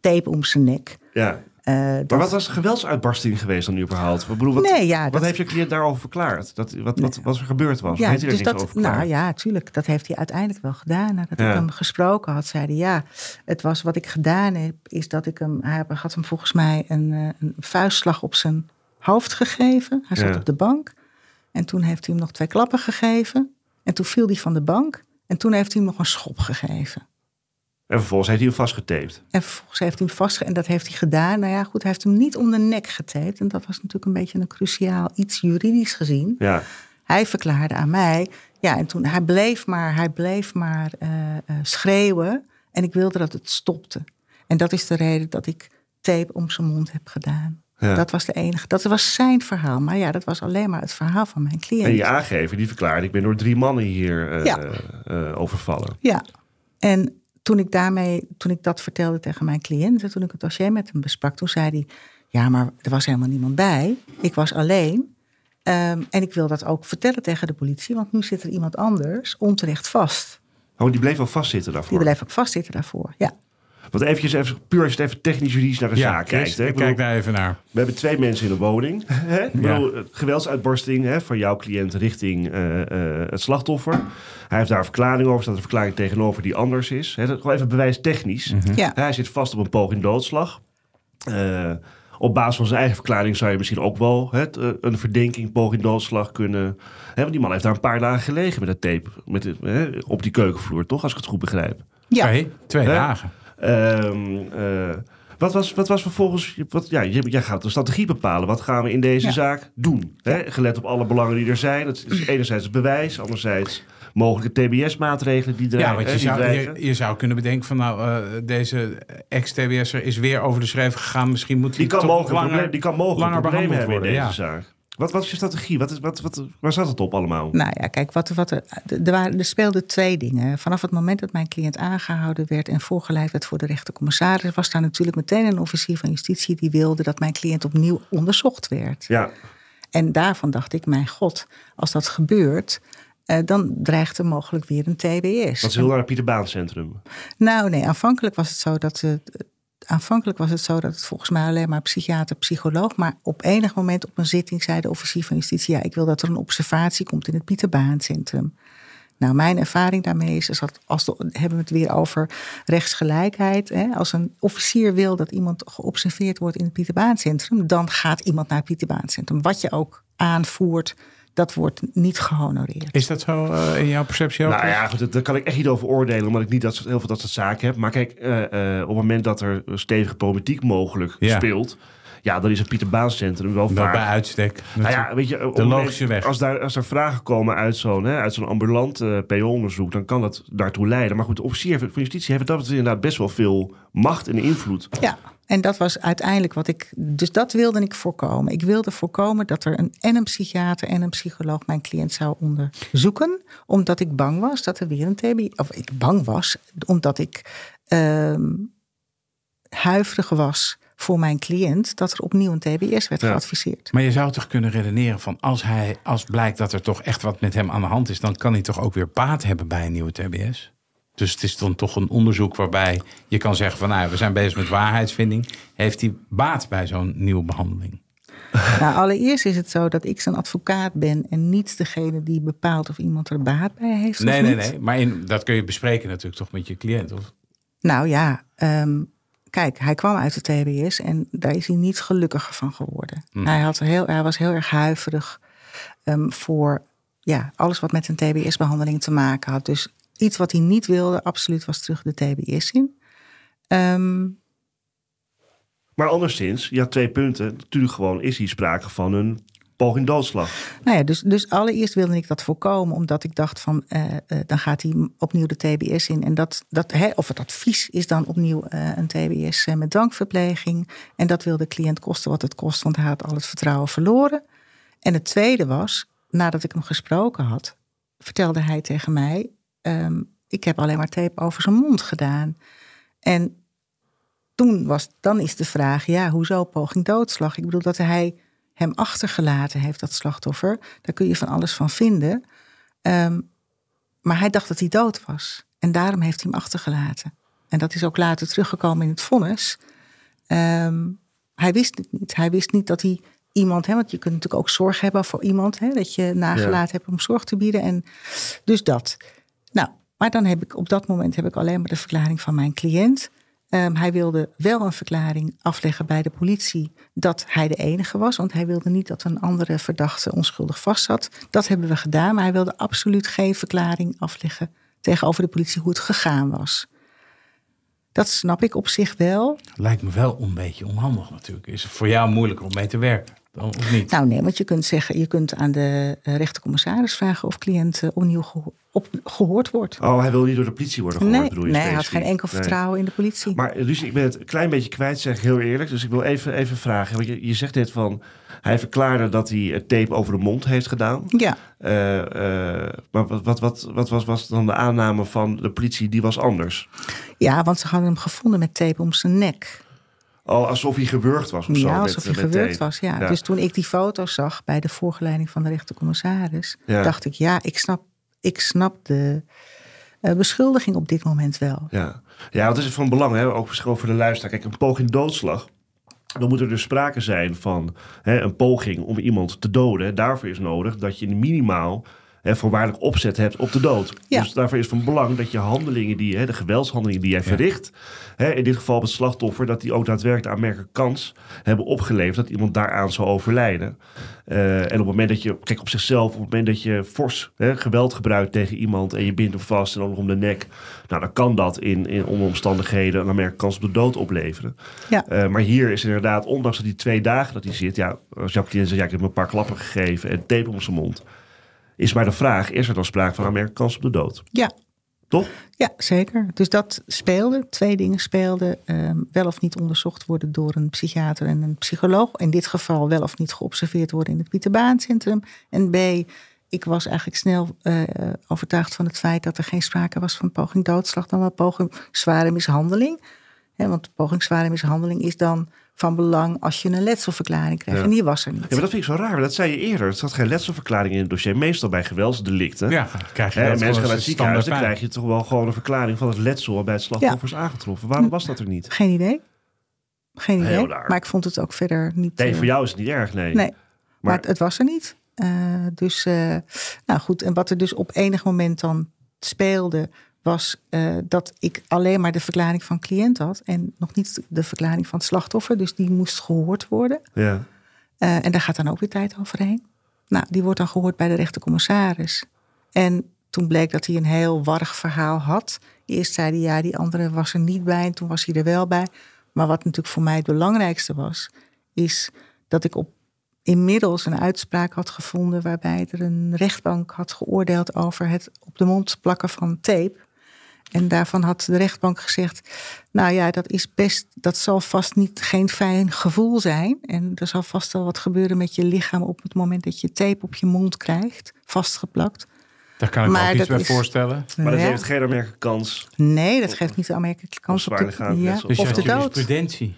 tape om zijn nek. Ja. eh, Maar dat- wat was de geweldsuitbarsting geweest dan überhaupt? Ik bedoel, wat, Nee, ja, wat dat- heeft je cliënt daarover verklaard? Dat, wat, wat, wat er gebeurd was? Ja, heeft hij er dus niks dat, over nou ja, tuurlijk. Dat heeft hij uiteindelijk wel gedaan. Nadat Ja. ik hem gesproken had, zei hij ja. Het was wat ik gedaan heb, is dat ik hem. Hij had hem volgens mij een, eh, een vuistslag op zijn hoofd gegeven. Hij zat Ja. op de bank. En toen heeft hij hem nog twee klappen gegeven. En toen viel hij van de bank. En toen heeft hij hem nog een schop gegeven. En vervolgens heeft hij hem vastgetaped. En vervolgens heeft hij hem vastge... En dat heeft hij gedaan. Nou ja, goed, hij heeft hem niet om de nek getaped. En dat was natuurlijk een beetje een cruciaal iets juridisch gezien. Ja. Hij verklaarde aan mij. Ja, en toen hij bleef maar, hij bleef maar eh, eh, schreeuwen. En ik wilde dat het stopte. En dat is de reden dat ik tape om zijn mond heb gedaan. Ja. Dat was de enige. Dat was zijn verhaal. Maar ja, dat was alleen maar het verhaal van mijn cliënt. En die aangever die verklaarde, ik ben door drie mannen hier eh, Ja. eh, overvallen. Ja. En toen ik daarmee, toen ik dat vertelde tegen mijn cliënt, en toen ik het dossier met hem besprak, toen zei hij: Ja, maar er was helemaal niemand bij. Ik was alleen. Ehm, en ik wil dat ook vertellen tegen de politie, want nu zit er iemand anders onterecht vast. Oh, die bleef wel vastzitten Die daarvoor. bleef ook vastzitten daarvoor. Ja. Want eventjes, even, puur als je het even technisch juridisch naar de zaak kijkt. Hè? ik bedoel, kijk daar even naar. We hebben twee mensen in een woning. Hè? Ik bedoel, eh, geweldsuitbarsting hè, van jouw cliënt richting eh, eh, het slachtoffer. Hij heeft daar een verklaring over, staat een verklaring tegenover die anders is. Hè? Dat is gewoon even bewijstechnisch. Ja. Hij zit vast op een poging doodslag. Eh, op basis van zijn eigen verklaring zou je misschien ook wel een verdenking poging doodslag kunnen. Hè, want die man heeft daar een paar dagen gelegen met dat tape met hè, op die keukenvloer, toch? Als ik het goed begrijp. Ja. Twee, twee dagen. Ehm, eh, wat, was, wat was vervolgens... Wat, ja, jij gaat de strategie bepalen. Wat gaan we in deze Ja. zaak doen? Hè? Gelet op alle belangen die er zijn. Het is enerzijds het bewijs, anderzijds mogelijke TBS-maatregelen die Ja, dreigen. want hè, je zou, je, je zou kunnen bedenken van nou, eh, deze ex-TBS'er is weer over de schreef gegaan. Misschien moet hij Die kan toch mogelijk, langer, probleem, die kan mogelijk langer problemen behandeld hebben in worden. deze Ja. zaak. Wat, wat is je strategie? Wat is, wat, wat, waar zat het op allemaal? Nou ja, kijk, wat, wat er, er, waren, er speelden twee dingen. Vanaf het moment dat mijn cliënt aangehouden werd en voorgeleid werd voor de rechtercommissaris, was daar natuurlijk meteen een officier van justitie die wilde dat mijn cliënt opnieuw onderzocht werd. Ja, En daarvan dacht ik, mijn god, als dat gebeurt, eh, dan dreigt er mogelijk weer een TBS. dat is heel naar het Pieter Baan Centrum. Nou, nee, aanvankelijk was het zo dat het. Aanvankelijk was het zo dat het volgens mij alleen maar psychiater, psycholoog. Maar op enig moment op een zitting zei de officier van justitie: Ja, ik wil dat er een observatie komt in het Pieter Baan Centrum. Nou, mijn ervaring daarmee is, dat als hebben we het weer over rechtsgelijkheid. Hè, als een officier wil dat iemand geobserveerd wordt in het Pieter Baan Centrum, dan gaat iemand naar het Pieter Baan Centrum. Wat je ook aanvoert, dat wordt niet gehonoreerd. Is dat zo eh, in jouw perceptie ook? Nou ja, goed, daar kan ik echt niet over oordelen, omdat ik niet dat soort, heel veel dat soort zaken heb. Maar kijk, eh, eh, op het moment dat er stevige problematiek mogelijk Ja. speelt, ja, dan is het Pieter Baan Centrum wel vaak. bij uitstek. Nou ja, weet je, de logische weg. Als, daar, als er vragen komen uit zo'n, hè, uit zo'n ambulant eh PO-onderzoek, dan kan dat daartoe leiden. Maar goed, de officier van justitie hebben dat inderdaad best wel veel macht en invloed. Ja, en dat was uiteindelijk wat ik. Dus dat wilde ik voorkomen. Ik wilde voorkomen dat er een, en een psychiater en een psycholoog mijn cliënt zou onderzoeken. Omdat ik bang was dat er weer een TBI. Of ik bang was, omdat ik ehm huiverig was voor mijn cliënt dat er opnieuw een TBS werd Ja. geadviseerd. Maar je zou toch kunnen redeneren van als hij, als blijkt dat er toch echt wat met hem aan de hand is, dan kan hij toch ook weer baat hebben bij een nieuwe TBS. Dus het is dan toch een onderzoek waarbij je kan zeggen van nou, we zijn bezig met waarheidsvinding. Heeft hij baat bij zo'n nieuwe behandeling? Nou, allereerst is het zo dat ik zijn advocaat ben en niet degene die bepaalt of iemand er baat bij heeft. Nee, nee, niet. nee. Maar in, dat kun je bespreken natuurlijk toch met je cliënt. Of? Nou ja, ehm, kijk, hij kwam uit de TBS en daar is hij niet gelukkiger van geworden. Hij, had heel, hij was heel erg huiverig ehm, voor ja, alles wat met een TBS-behandeling te maken had. Dus iets wat hij niet wilde, absoluut was terug de TBS in. Ehm, Maar anderszins, had twee punten. Natuurlijk gewoon is hier sprake van een poging doodslag. Nou ja, dus, dus allereerst wilde ik dat voorkomen, omdat ik dacht van uh, uh, dan gaat hij opnieuw de TBS in. En dat, dat, hè, of het advies is dan opnieuw uh, een TBS met dwangverpleging. En dat wil de cliënt kosten wat het kost, want hij had al het vertrouwen verloren. En het tweede was, nadat ik hem gesproken had, vertelde hij tegen mij: um, Ik heb alleen maar tape over zijn mond gedaan. En toen was, dan is de vraag, ja, hoezo poging doodslag? Ik bedoel dat hij hem achtergelaten heeft, dat slachtoffer. Daar kun je van alles van vinden. Um, maar hij dacht dat hij dood was. En daarom heeft hij hem achtergelaten. En dat is ook later teruggekomen in het vonnis. Um, hij wist het niet. Hij wist niet dat hij iemand, hè, want je kunt natuurlijk ook zorg hebben voor iemand, hè, dat je nagelaten hebt om zorg te bieden. En dus dat. Nou, maar dan heb ik op dat moment heb ik alleen maar de verklaring van mijn cliënt. Um, hij wilde wel een verklaring afleggen bij de politie dat hij de enige was. Want hij wilde niet dat een andere verdachte onschuldig vastzat. Dat hebben we gedaan. Maar hij wilde absoluut geen verklaring afleggen tegenover de politie hoe het gegaan was. Dat snap ik op zich wel. Lijkt me wel een beetje onhandig natuurlijk. Is het voor jou moeilijker om mee te werken? Dan, of niet? Nou nee, want je kunt zeggen, je kunt aan de rechtercommissaris vragen of cliënt opnieuw geho op, gehoord wordt. Oh, hij wil niet door de politie worden gehoord, nee, bedoel je? Nee, hij had geen enkel vertrouwen nee. in de politie. Maar Lucie, ik ben het een klein beetje kwijt, zeg ik heel eerlijk. Dus ik wil even, even vragen. Want je, je zegt dit van, hij verklaarde dat hij het tape over de mond heeft gedaan. Ja. Uh, uh, maar wat, wat, wat, wat was, was dan de aanname van de politie? Die was anders. Ja, want ze hadden hem gevonden met tape om zijn nek. Oh, alsof hij gewurgd was of zo. Ja, alsof hij gewurgd was, ja. ja. Dus toen ik die foto zag bij de voorgeleiding van de rechtercommissaris... Ja. dacht ik, ja, ik snap, ik snap de uh, beschuldiging op dit moment wel. Ja, ja dat is van belang, hè? ook voor de luisteraar. Kijk, een poging doodslag... Dan moet er dus sprake zijn van hè, een poging om iemand te doden. Daarvoor is nodig dat je minimaal hè, voorwaardelijk opzet hebt op de dood. Ja. Dus daarvoor is van belang dat je handelingen die, hè, de geweldshandelingen die jij ja. verricht, hè, in dit geval het slachtoffer, dat die ook daadwerkelijk aanmerkelijke kans hebben opgeleverd dat iemand daaraan zou overlijden. Uh, en op het moment dat je, kijk op zichzelf, op het moment dat je fors hè, geweld gebruikt tegen iemand en je bindt hem vast en dan nog om de nek, nou dan kan dat in, in omstandigheden een aanmerkelijke kans op de dood opleveren. Ja. Uh, maar hier is inderdaad, ondanks dat die twee dagen dat hij zit, ja, als Jacques zegt, ja, ik heb hem een paar klappen gegeven en tape om zijn mond is maar de vraag: is er dan sprake van aanmerkelijke kans op de dood? Ja. Toch? Ja, zeker. Dus dat speelde. Twee dingen speelden. Um, wel of niet onderzocht worden door een psychiater en een psycholoog. In dit geval wel of niet geobserveerd worden in het Pieterbaancentrum. En B, ik was eigenlijk snel uh, overtuigd van het feit dat er geen sprake was van poging doodslag, dan wel poging zware mishandeling. He, want poging zware mishandeling is dan van belang als je een letselverklaring krijgt. Ja. En die was er niet. Ja, maar dat vind ik zo raar. Dat zei je eerder. Er zat geen letselverklaring in het dossier. Meestal bij geweldsdelicten. Ja, krijg je Hè, dat mensen gaan naar het ziekenhuis. Dan krijg je toch wel gewoon een verklaring van het letsel bij het slachtoffer is aangetroffen. Waarom was dat er niet? Geen idee. Geen idee. Heel raar. Maar ik vond het ook verder niet. Nee, eh, voor jou is het niet erg, nee. Nee, maar, Maar- het, het was er niet. Eh, dus, eh, nou goed. En wat er dus op enig moment dan speelde, was eh, dat ik alleen maar de verklaring van cliënt had en nog niet de verklaring van het slachtoffer. Dus die moest gehoord worden. Ja. Eh, en daar gaat dan ook weer tijd overheen. Nou, die wordt dan gehoord bij de rechtercommissaris. En toen bleek dat hij een heel warrig verhaal had. Eerst zei hij ja, die andere was er niet bij. En toen was hij er wel bij. Maar wat natuurlijk voor mij het belangrijkste was, is dat ik op inmiddels een uitspraak had gevonden waarbij er een rechtbank had geoordeeld over het op de mond plakken van tape. En daarvan had de rechtbank gezegd: Nou ja, dat is best, dat zal vast niet geen fijn gevoel zijn. En er zal vast wel wat gebeuren met je lichaam op het moment dat je tape op je mond krijgt, vastgeplakt. Daar kan ik me ook iets bij is- voorstellen. Maar dat Ja. heeft geen aanmerkelijke kans. Nee, dat geeft niet de aanmerkelijke kans op de, ja. Dus je of had de dood. jurisprudentie.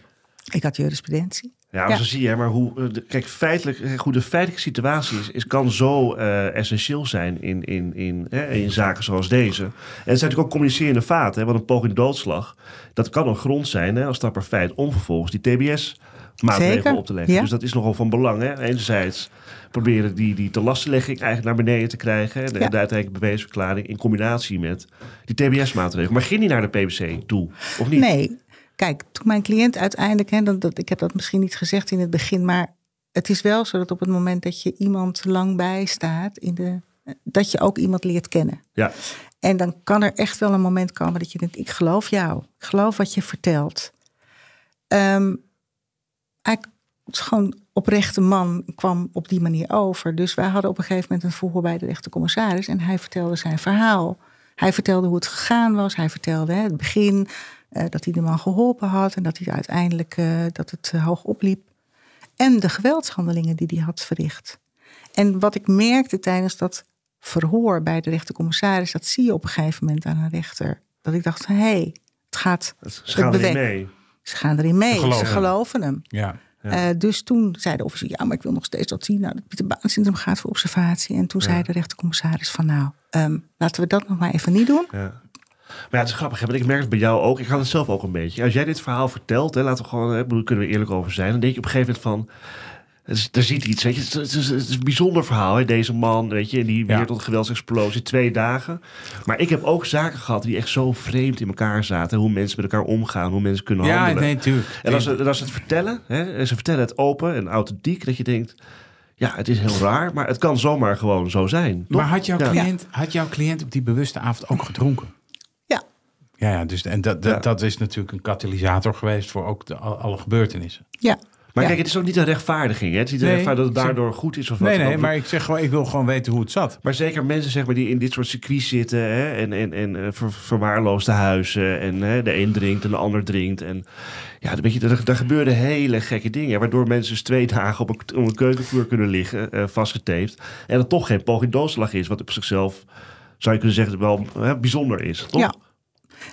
Ik had jurisprudentie. Ja, maar Ja. zo zie je, maar hoe. eh, de- Kijk, feitelijk, hoe de feitelijke situatie is, is kan zo eh, essentieel zijn in, in, in, hè, in zaken zoals deze. En het zijn natuurlijk ook communicerende vaten, hè, want een poging doodslag, dat kan een grond zijn, hè, als dat per feit, om vervolgens die TBS-maatregelen Zeker, op te leggen. ja. Dus dat is nogal van belang. Hè. Enerzijds proberen die, die telassenlegging eigenlijk naar beneden te krijgen, hè, de, Ja. de uiteindelijke bewijsverklaring, in combinatie met die TBS-maatregelen. Maar ging die naar de PBC toe, of niet? Nee, kijk, toen mijn cliënt uiteindelijk, hè, dat, dat, ik heb dat misschien niet gezegd in het begin, maar het is wel zo dat op het moment dat je iemand lang bijstaat, in de, dat je ook iemand leert kennen. Ja. En dan kan er echt wel een moment komen dat je denkt, ik geloof jou, ik geloof wat je vertelt. Ehm, hij het is gewoon oprechte man kwam op die manier over. Dus wij hadden op een gegeven moment een verhoor bij de rechtercommissaris. En hij vertelde zijn verhaal. Hij vertelde hoe het gegaan was. Hij vertelde hè, het begin, eh, dat hij de man geholpen had. En dat hij uiteindelijk eh, dat het eh, hoog opliep. En de geweldshandelingen die hij had verricht. En wat ik merkte tijdens dat verhoor bij de rechtercommissaris... dat zie je op een gegeven moment aan een rechter. Dat ik dacht, hé, hey, het gaat... Ze gaan het erin mee. Ze gaan erin mee. Ze geloven Ze hem. geloven hem. Ja. Eh, dus toen zei de officier, ja, maar ik wil nog steeds dat zien. Nou, dat Pieter Baan syndroom gaat voor observatie. En toen zei de rechtercommissaris van, nou, ehm, laten we dat nog maar even niet doen. Ja. Maar ja, het is grappig, hè, want ik merk het bij jou ook. Ik had het zelf ook een beetje. Als jij dit verhaal vertelt, hè, laten we gewoon, hè, kunnen we eerlijk over zijn. Dan denk je op een gegeven moment van, er zit iets, weet je. Het is, het een bijzonder verhaal, hè, deze man, weet je. Die Ja. weer tot geweldsexplosie, twee dagen. Maar ik heb ook zaken gehad die echt zo vreemd in elkaar zaten. Hoe mensen met elkaar omgaan, hoe mensen kunnen Ja, handelen. nee, natuurlijk. En als ze, als ze het vertellen, hè, en ze vertellen het open en authentiek, dat je denkt, ja, het is heel raar, maar het kan zomaar gewoon zo zijn. toch? Maar had jouw, Ja. cliënt, had jouw cliënt op die bewuste avond ook gedronken? Ja, Ja, dus, en dat, dat, Ja. dat is natuurlijk een katalysator geweest voor ook de, al- alle gebeurtenissen. ja. Maar Ja. kijk, het is ook niet een rechtvaardiging. Hè? Het is niet een Nee, rechtvaardiging dat het daardoor goed is of wat Nee, nee, maar ik zeg gewoon, ik wil gewoon weten hoe het zat. Maar zeker mensen zeg maar, die in dit soort circuits zitten hè, en, en, en eh, ver- verwaarloosde huizen. En hè, de een drinkt en de ander drinkt. En ja, dan weet je, er, er gebeuren hele gekke dingen. Waardoor mensen dus twee dagen op een, op een keukenvloer kunnen liggen, eh, vastgetaped. En dat toch geen poging doodslag is. Wat op zichzelf, zou je kunnen zeggen, wel hè, bijzonder is. Toch? Ja.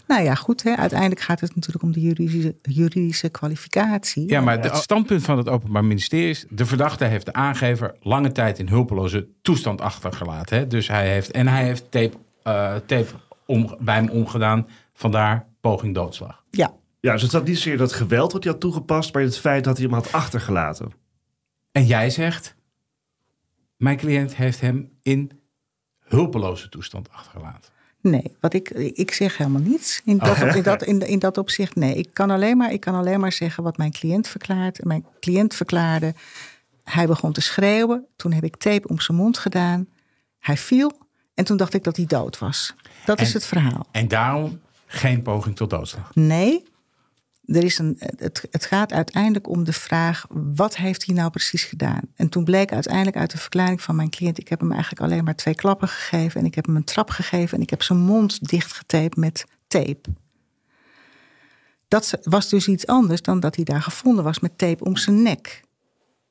Nou ja, goed. Hè. Uiteindelijk gaat het natuurlijk om de juridische, juridische kwalificatie. Ja, maar de- het standpunt van het Openbaar Ministerie is... de verdachte heeft de aangever lange tijd in hulpeloze toestand achtergelaten. Hè? Dus hij heeft, en hij heeft tape, eh, tape om, bij hem omgedaan. Vandaar poging doodslag. Ja, Ja, dus het zat niet zozeer dat geweld wat hij had toegepast, maar het feit dat hij hem had achtergelaten. En jij zegt... mijn cliënt heeft hem in hulpeloze toestand achtergelaten. Nee. Wat ik, ik zeg helemaal niets. In dat, Oh. in, dat, in, in dat opzicht, nee. Ik kan, alleen maar, ik kan alleen maar zeggen wat mijn cliënt verklaart. Mijn cliënt verklaarde, hij begon te schreeuwen. Toen heb ik tape om zijn mond gedaan. Hij viel. En toen dacht ik dat hij dood was. Dat is het verhaal. En daarom geen poging tot doodslag. Nee, er is een, het, het gaat uiteindelijk om de vraag: wat heeft hij nou precies gedaan? En toen bleek uiteindelijk uit de verklaring van mijn cliënt: ik heb hem eigenlijk alleen maar twee klappen gegeven en ik heb hem een trap gegeven en ik heb zijn mond dichtgetaped met tape. Dat was dus iets anders dan dat hij daar gevonden was met tape om zijn nek.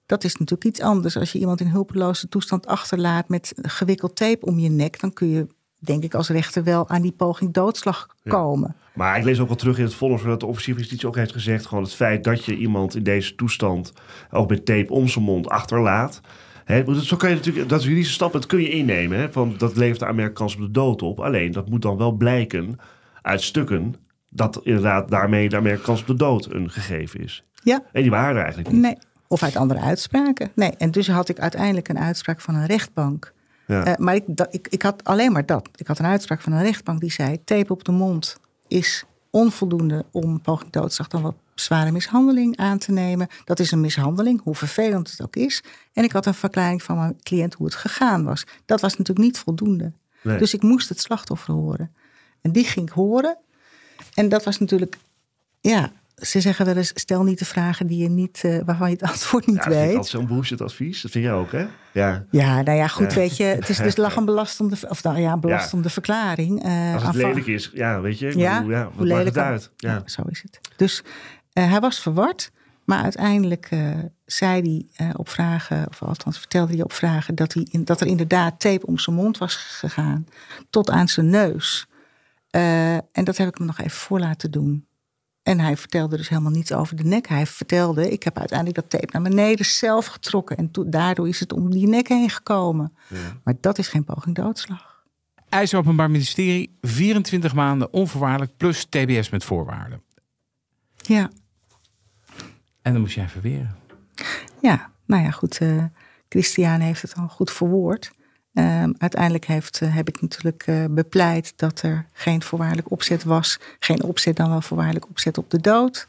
Dat is natuurlijk iets anders. Als je iemand in hulpeloze toestand achterlaat met gewikkeld tape om je nek, dan kun je, denk ik, als rechter wel aan die poging doodslag komen. Maar ik lees ook wel terug in het vonnis dat de officier van justitie ook heeft gezegd... gewoon het feit dat je iemand in deze toestand ook met tape om zijn mond achterlaat... Zo kan je natuurlijk, dat juridische stap, dat kun je innemen. Hè, van, dat levert aanmerkelijk kans op de dood op. Alleen, dat moet dan wel blijken uit stukken... dat inderdaad daarmee de kans op de dood een gegeven is. Ja, En die waren er eigenlijk niet. Nee, of uit andere uitspraken. Nee, en dus had ik uiteindelijk een uitspraak van een rechtbank. Ja. Eh, maar ik, dat- ik, ik had alleen maar dat. Ik had een uitspraak van een rechtbank die zei: tape op de mond is onvoldoende om poging doodslag dan wat zware mishandeling aan te nemen. Dat is een mishandeling, hoe vervelend het ook is. En ik had een verklaring van mijn cliënt hoe het gegaan was. Dat was natuurlijk niet voldoende. Nee. Dus ik moest het slachtoffer horen. En die ging ik horen. En dat was natuurlijk, ja, ze zeggen wel eens: stel niet de vragen die je niet, eh, waarvan je het antwoord niet Ja, dat weet. altijd zo'n bullshit advies. Dat vind jij ook, hè? Ja. Ja, nou ja, goed, Ja. weet je, het is dus lag een belastende, of nou ja, belastende verklaring. eh, Als het lelijk is, ja, weet je. Ja, ja hoe wat maakt het uit? Ja. Ja, zo is het. Dus eh, hij was verward, maar uiteindelijk zei hij op vragen, of althans vertelde hij op vragen, dat, hij in, dat er inderdaad tape om zijn mond was gegaan, tot aan zijn neus. En dat heb ik hem nog even voor laten doen. En hij vertelde dus helemaal niets over de nek. Hij vertelde, ik heb uiteindelijk dat tape naar beneden zelf getrokken. En daardoor is het om die nek heen gekomen. Maar dat is geen poging doodslag. IJs Openbaar Ministerie, 24 maanden onvoorwaardelijk plus TBS met voorwaarden. Ja, En dan moest jij verweren. ja nou ja, goed. eh Christian heeft het al goed verwoord. Ehm, uiteindelijk heeft, eh, heb ik natuurlijk eh, bepleit dat er geen voorwaardelijk opzet was. Geen opzet, dan wel voorwaardelijk opzet op de dood.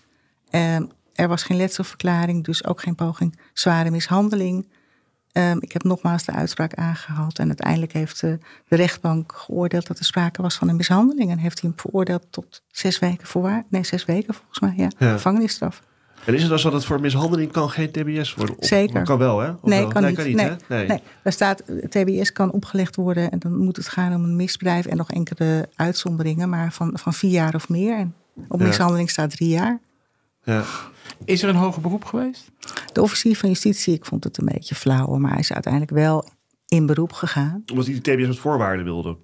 Ehm, er was geen letselverklaring, dus ook geen poging zware mishandeling. Ehm, ik heb nogmaals de uitspraak aangehaald. En uiteindelijk heeft de rechtbank geoordeeld dat er sprake was van een mishandeling. En heeft hij hem veroordeeld tot zes weken voorwaar. Nee, zes weken volgens mij, ja. Ja. Gevangenisstraf. En is het dan zo dat voor mishandeling kan geen TBS worden op? Zeker. Maar kan wel, hè? Of Nee, wel? kan niet. Kan niet nee, hè? Nee. nee. daar staat eh, TBS kan opgelegd worden en dan moet het gaan om een misdrijf en nog enkele uitzonderingen, maar van, van vier jaar of meer. En op Ja. mishandeling staat drie jaar. Ja. Is er een hoger beroep geweest? De officier van justitie, ik vond het een beetje flauw, maar hij is uiteindelijk wel in beroep gegaan. Omdat hij de TBS met voorwaarden wilde.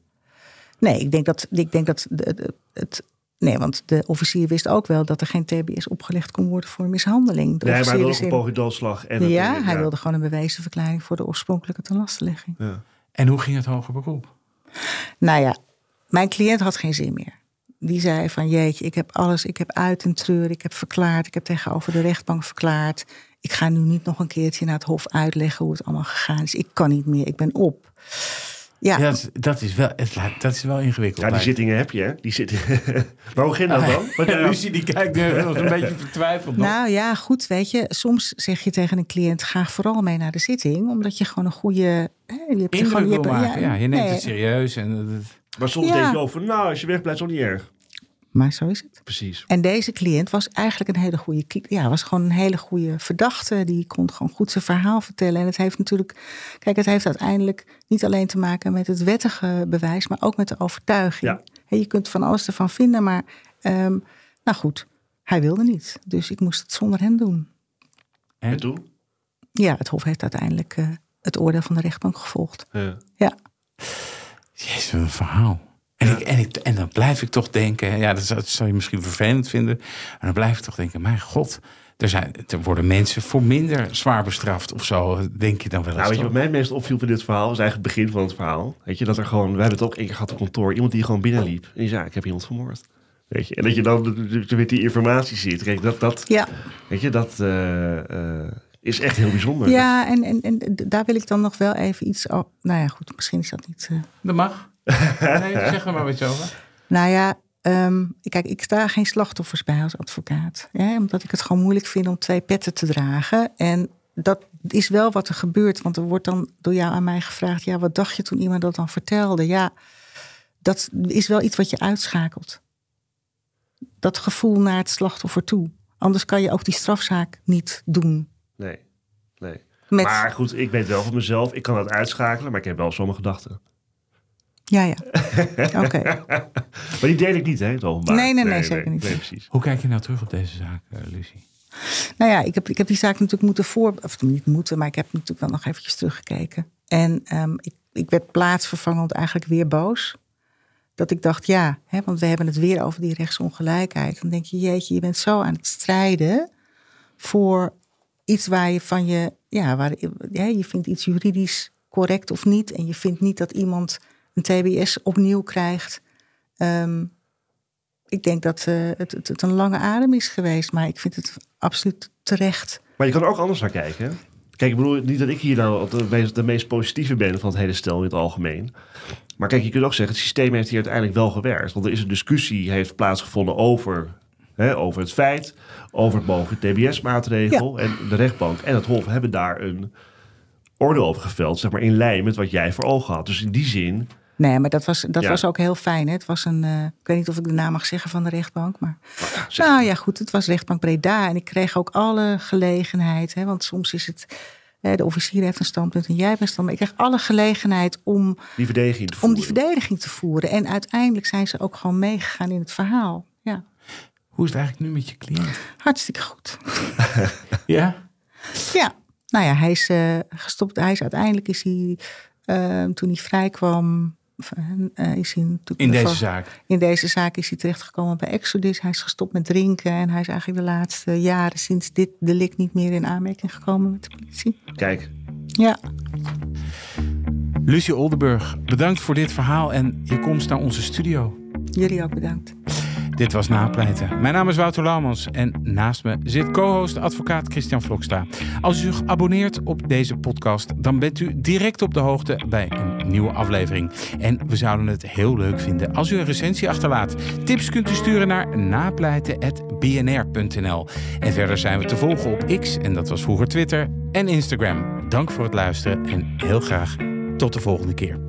Nee, ik denk dat, ik denk dat de, de- het. Nee, want de officier wist ook wel dat er geen TBS opgelegd kon worden voor mishandeling. De Nee, maar hij wilde ook een in- poging doodslag. En ja, hij wilde gewoon een bewezen verklaring voor de oorspronkelijke tenlastelegging. Ja. En hoe ging het hoger beroep? Nou ja, mijn cliënt had geen zin meer. Die zei van jeetje, ik heb alles, ik heb uit en treur, ik heb verklaard, ik heb tegenover de rechtbank verklaard. Ik ga nu niet nog een keertje naar het hof uitleggen hoe het allemaal gegaan is. Ik kan niet meer, ik ben op. Ja, Ja, dat, is- dat, is wel, dat is wel ingewikkeld. Ja, die zittingen heb je, hè? Die zittingen. maar hoe ging dat dan? Want, Ja, ja, Lucie die kijkt nu een beetje vertwijfeld. nog. nou ja, goed, weet je. Soms zeg je tegen een cliënt, ga vooral mee naar de zitting. Omdat je gewoon een goede... Hè, je hebt Indruk gewoon, je wil hebt- maken. Ja, je neemt nee, het serieus. En, het- maar soms Ja. denk je over, nou, als je wegblijft, is dat niet erg. Maar zo is het. Precies. En deze cliënt was eigenlijk een hele goede, ja, was gewoon een hele goede verdachte. Die kon gewoon goed zijn verhaal vertellen. En het heeft natuurlijk, kijk, het heeft uiteindelijk niet alleen te maken met het wettige bewijs, maar ook met de overtuiging. Ja. Hè, je kunt van alles ervan vinden, maar ehm, nou goed, hij wilde niet. Dus ik moest het zonder hem doen. En? En toen? Ja, het Hof heeft uiteindelijk eh, het oordeel van de rechtbank gevolgd. Ja. Ja, Jezus, wat een verhaal. En, ik, en, ik, en dan blijf ik toch denken, ja, dat zou, dat zou je misschien vervelend vinden. Maar dan blijf ik toch denken, mijn god, er, zijn, er worden mensen voor minder zwaar bestraft of zo. Denk je dan wel eens Nou, weet je wat mij het meest opviel van dit verhaal? was eigenlijk het begin van het verhaal. Weet je, dat er gewoon, we hebben het ook één keer gehad op kantoor. Iemand die gewoon binnenliep. En die zei, ik heb iemand vermoord. Weet je, en dat je dan met die informatie ziet. Kijk, dat, dat, ja. weet je, dat eh, eh, is echt heel bijzonder. ja en, en, en daar wil ik dan nog wel even iets... Oh, nou ja, goed, misschien is dat niet... eh, Dat mag. Nee, zeg er maar wat over. Nou ja, ehm, kijk, ik sta geen slachtoffers bij als advocaat. Hè, omdat ik het gewoon moeilijk vind om twee petten te dragen. En dat is wel wat er gebeurt. Want er wordt dan door jou aan mij gevraagd: ja, wat dacht je toen iemand dat dan vertelde? Ja, dat is wel iets wat je uitschakelt. Dat gevoel naar het slachtoffer toe. Anders kan je ook die strafzaak niet doen. Nee, nee. Met, Maar goed, ik weet wel van mezelf. Ik kan dat uitschakelen, maar ik heb wel zo'n gedachten. Ja, ja. Oké. Maar die deel ik niet, hè, het openbaar. Nee, nee, nee, zeker niet. Nee, precies. Hoe kijk je nou terug op deze zaak, eh, Lucie? Nou ja, ik heb, ik heb die zaak natuurlijk moeten voor... Of niet moeten, maar ik heb natuurlijk wel nog eventjes teruggekeken. En ehm, ik, ik werd plaatsvervangend eigenlijk weer boos. Dat ik dacht, ja, hè, want we hebben het weer over die rechtsongelijkheid. Dan denk je, jeetje, je bent zo aan het strijden... voor iets waar je van je... Ja, waar, ja, je vindt iets juridisch correct of niet... en je vindt niet dat iemand een TBS opnieuw krijgt... Ehm, ik denk dat eh, het, het, het een lange adem is geweest, maar ik vind het absoluut terecht. Maar je kan er ook anders naar kijken. Kijk, ik bedoel niet dat ik hier nou de meest, de meest positieve ben van het hele stel in het algemeen. Maar kijk, je kunt ook zeggen, het systeem heeft hier uiteindelijk wel gewerkt. Want er is een discussie heeft plaatsgevonden over, hè, over het feit, over het mogelijke TBS-maatregel. En de rechtbank en het Hof hebben daar een oordeel over geveld, zeg maar in lijn met wat jij voor ogen had. Dus in die zin, Nee, maar dat was, dat Ja. was ook heel fijn. Hè? Het was een, eh, ik weet niet of ik de naam mag zeggen van de rechtbank, maar zeg- nou ja, goed, het was rechtbank Breda en ik kreeg ook alle gelegenheid, hè, want soms is het, hè, de officier heeft een standpunt en jij hebt een standpunt. Ik kreeg alle gelegenheid om, die verdediging te om voeren. die verdediging te voeren. En uiteindelijk zijn ze ook gewoon meegegaan in het verhaal. Ja, Hoe is het eigenlijk nu met je cliënt? hartstikke goed. Ja? Ja, nou ja, hij is eh, gestopt. Hij is uiteindelijk is hij, eh, toen hij vrij kwam, eh, is hij natuurlijk In deze zaak? In deze zaak is hij terechtgekomen bij Exodus. Hij is gestopt met drinken en hij is eigenlijk de laatste jaren sinds dit delict niet meer in aanmerking gekomen met de politie. Kijk, Ja, Lucie Oldenburg, bedankt voor dit verhaal en je komst naar onze studio. jullie ook bedankt. Dit was Napleiten. Mijn naam is Wouter Laumans en naast me zit co-host advocaat Christian Vlokstra. Als u zich abonneert op deze podcast, dan bent u direct op de hoogte bij een nieuwe aflevering. En we zouden het heel leuk vinden als u een recensie achterlaat. Tips kunt u sturen naar napleiten.bnr.nl. En verder zijn we te volgen op X, en dat was vroeger Twitter, en Instagram. Dank voor het luisteren en heel graag tot de volgende keer.